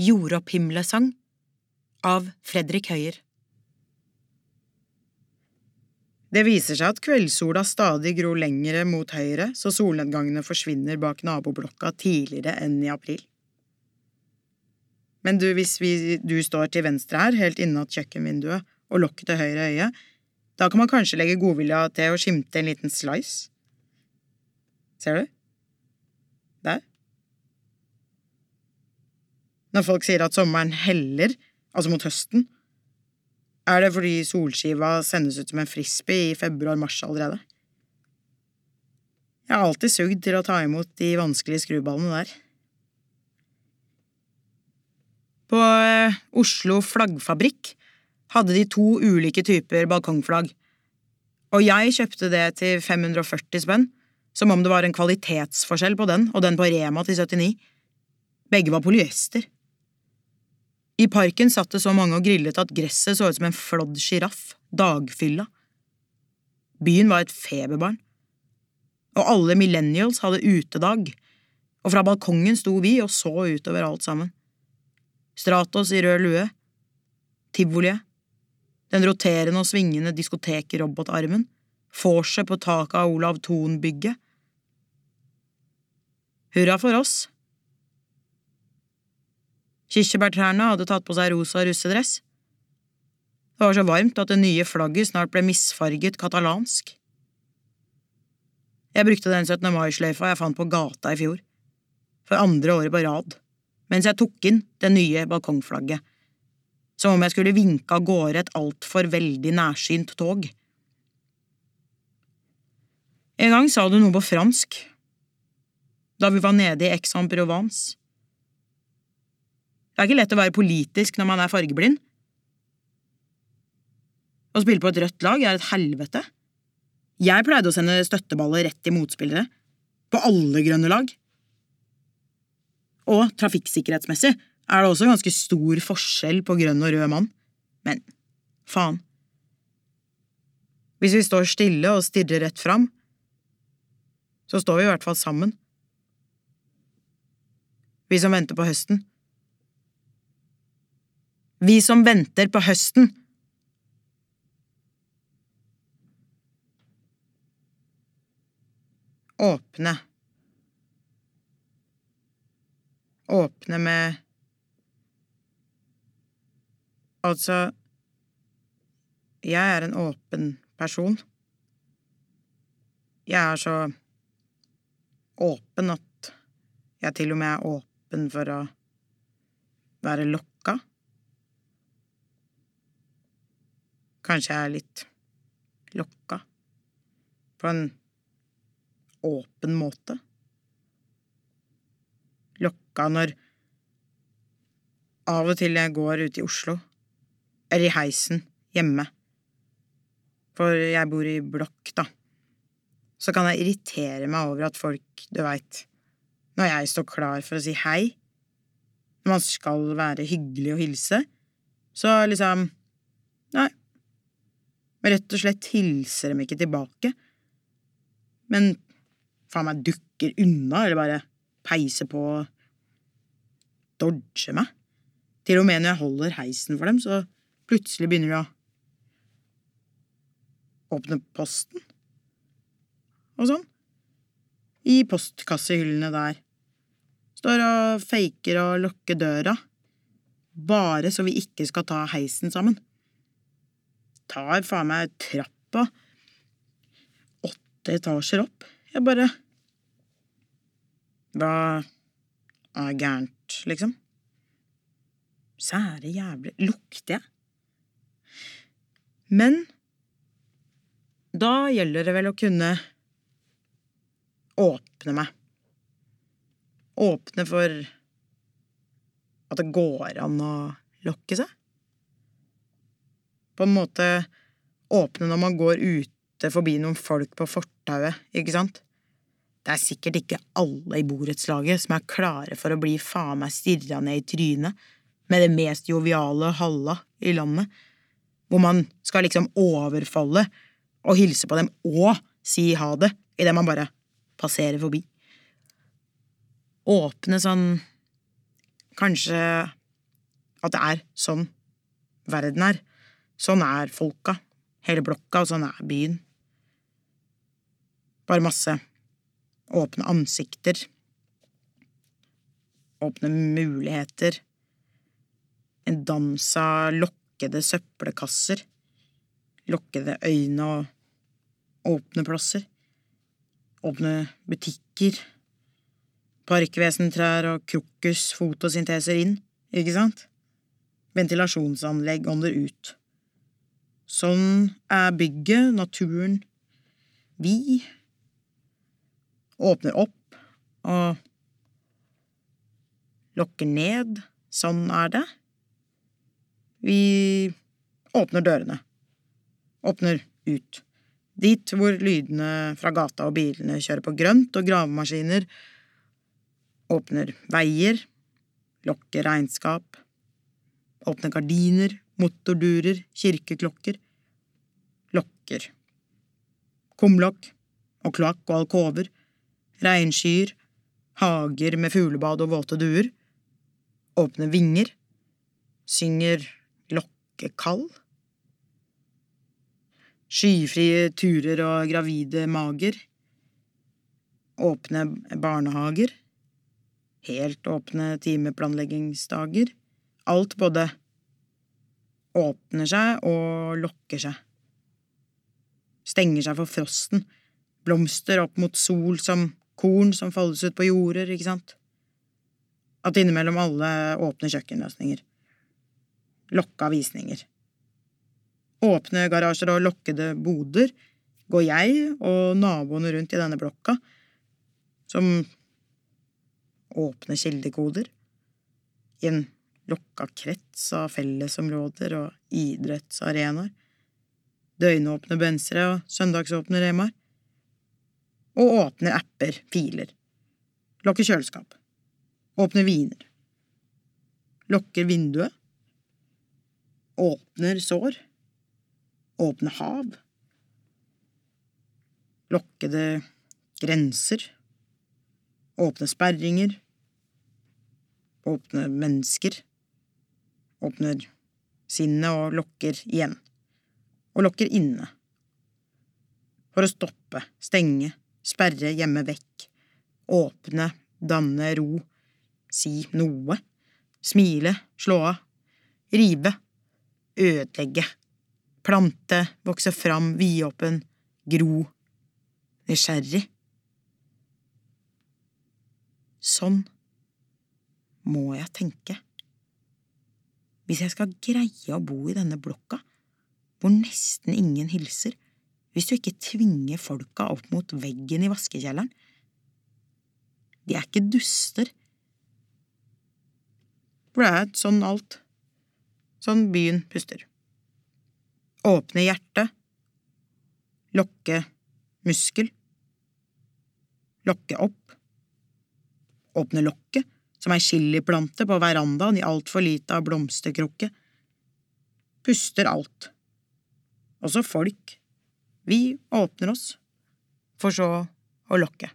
Jordopphimlesang av Fredrik Høyer. Det viser seg at kveldssola stadig gror lengre mot høyre, så solnedgangene forsvinner bak naboblokka tidligere enn i april. Men du, hvis vi, du står til venstre her, helt innat kjøkkenvinduet, og lokket til høyre øye, da kan man kanskje legge godvilja til å skimte en liten slice. Ser du? Der. Når folk sier at sommeren heller, altså mot høsten, er det fordi solskiva sendes ut som en frisbee i februar-mars allerede? Jeg har alltid sugd til å ta imot de vanskelige skruballene der. På eh, Oslo Flaggfabrikk hadde de to ulike typer balkongflagg, og jeg kjøpte det til 540 spenn, som om det var en kvalitetsforskjell på den og den på Rema til 79. Begge var polyester. I parken satt det så mange og grillet at gresset så ut som en flådd sjiraff, dagfylla. Byen var et feberbarn. Og alle millennials hadde utedag, og fra balkongen sto vi og så utover alt sammen. Stratos i rød lue, tivoliet, den roterende og svingende diskotekrobotarmen, vorset på taket av Olav Thon-bygget. Hurra for oss, Kirsebærtrærne hadde tatt på seg rosa russedress. Det var så varmt at det nye flagget snart ble misfarget katalansk. Jeg brukte den 17. mai-sløyfa jeg fant på gata i fjor, for andre året på rad, mens jeg tok inn det nye balkongflagget, som om jeg skulle vinke av gårde et altfor veldig nærsynt tog. En gang sa du noe på fransk, da vi var nede i Aix-en-Provence. Det er ikke lett å være politisk når man er fargeblind. Å spille på et rødt lag er et helvete. Jeg pleide å sende støtteballer rett til motspillere. På alle grønne lag. Og trafikksikkerhetsmessig er det også ganske stor forskjell på grønn og rød mann. Men faen. Hvis vi står stille og stirrer rett fram, så står vi i hvert fall sammen. Vi som venter på høsten vi som venter på høsten. Åpne. Åpne med Altså, jeg er en åpen person. Jeg er så åpen at jeg til og med er åpen for å være lokka. Kanskje er litt lokka. På en åpen måte. Lokka når av og til jeg går ute i Oslo, eller i heisen, hjemme. For jeg bor i blokk, da. Så kan jeg irritere meg over at folk, du veit, når jeg står klar for å si hei, når man skal være hyggelig og hilse, så liksom Nei, men rett og slett hilser dem ikke tilbake. Men faen meg dukker unna, eller bare peiser på og dodger meg. Til og med når jeg holder heisen for dem, så plutselig begynner de å åpne posten. Og sånn. I postkassehyllene der. Står og faker og lukker døra. Bare så vi ikke skal ta heisen sammen tar faen meg trappa åtte etasjer opp. Jeg bare Hva er gærent, liksom? Sære jævlig Lukter jeg? Men da gjelder det vel å kunne åpne meg. Åpne for at det går an å lokke seg på en måte åpne når man går ute forbi noen folk på fortauet, ikke sant? Det er sikkert ikke alle i borettslaget som er klare for å bli faen meg stirra ned i trynet med det mest joviale halla i landet, hvor man skal liksom overfalle og hilse på dem og si ha det idet man bare passerer forbi. Åpne sånn kanskje At det er sånn verden er. Sånn er folka, hele blokka, og sånn er byen. Bare masse åpne ansikter. Åpne muligheter. En dans av lokkede søppelkasser. Lokkede øyne og åpne plasser. Åpne butikker. Parkvesentrær og krokus fotosynteser inn, ikke sant? Ventilasjonsanlegg ånder ut. Sånn er bygget, naturen, vi åpner opp og lokker ned. Sånn er det. Vi åpner dørene. Åpner ut. Dit hvor lydene fra gata og bilene kjører på grønt og gravemaskiner åpner veier, lokker regnskap, åpner gardiner, motordurer, kirkeklokker, lokker. Kumlokk og kloakk og alkover, regnskyer, hager med fuglebad og våte duer, åpne vinger, synger lokkekall. Skyfrie turer og gravide mager. Åpne barnehager. Helt åpne timeplanleggingsdager. Alt både åpner seg og lokker seg. Stenger seg for frosten. Blomster opp mot sol som korn som foldes ut på jorder, ikke sant? At innimellom alle åpne kjøkkenløsninger. Lokka visninger. Åpne garasjer og lokkede boder går jeg og naboene rundt i denne blokka, som åpne kildekoder, i en lukka krets av fellesområder og idrettsarenaer, døgnåpne bensere og søndagsåpne remaer, og åpner apper, filer, lokker kjøleskap, åpner viner, lokker vinduet, åpner sår, åpner hav, lokkede grenser, åpne sperringer, åpne mennesker, åpner sinnet og lukker igjen, og lukker inne. For å stoppe, stenge, sperre, gjemme vekk, åpne, danne ro, si noe, smile, slå av, rive, ødelegge, plante, vokse fram, vidåpen, gro, nysgjerrig. Sånn må jeg tenke. Hvis jeg skal greie å bo i denne blokka, hvor nesten ingen hilser, hvis du ikke tvinger folka opp mot veggen i vaskekjelleren. De er ikke duster. For det er sånn alt. Sånn byen puster. Åpne hjertet. Lokke muskel. Lokke opp. Åpne lokket, som ei chiliplante på verandaen i altfor lita blomsterkrukke. Puster alt. Også folk vi åpner oss, for så å lokke.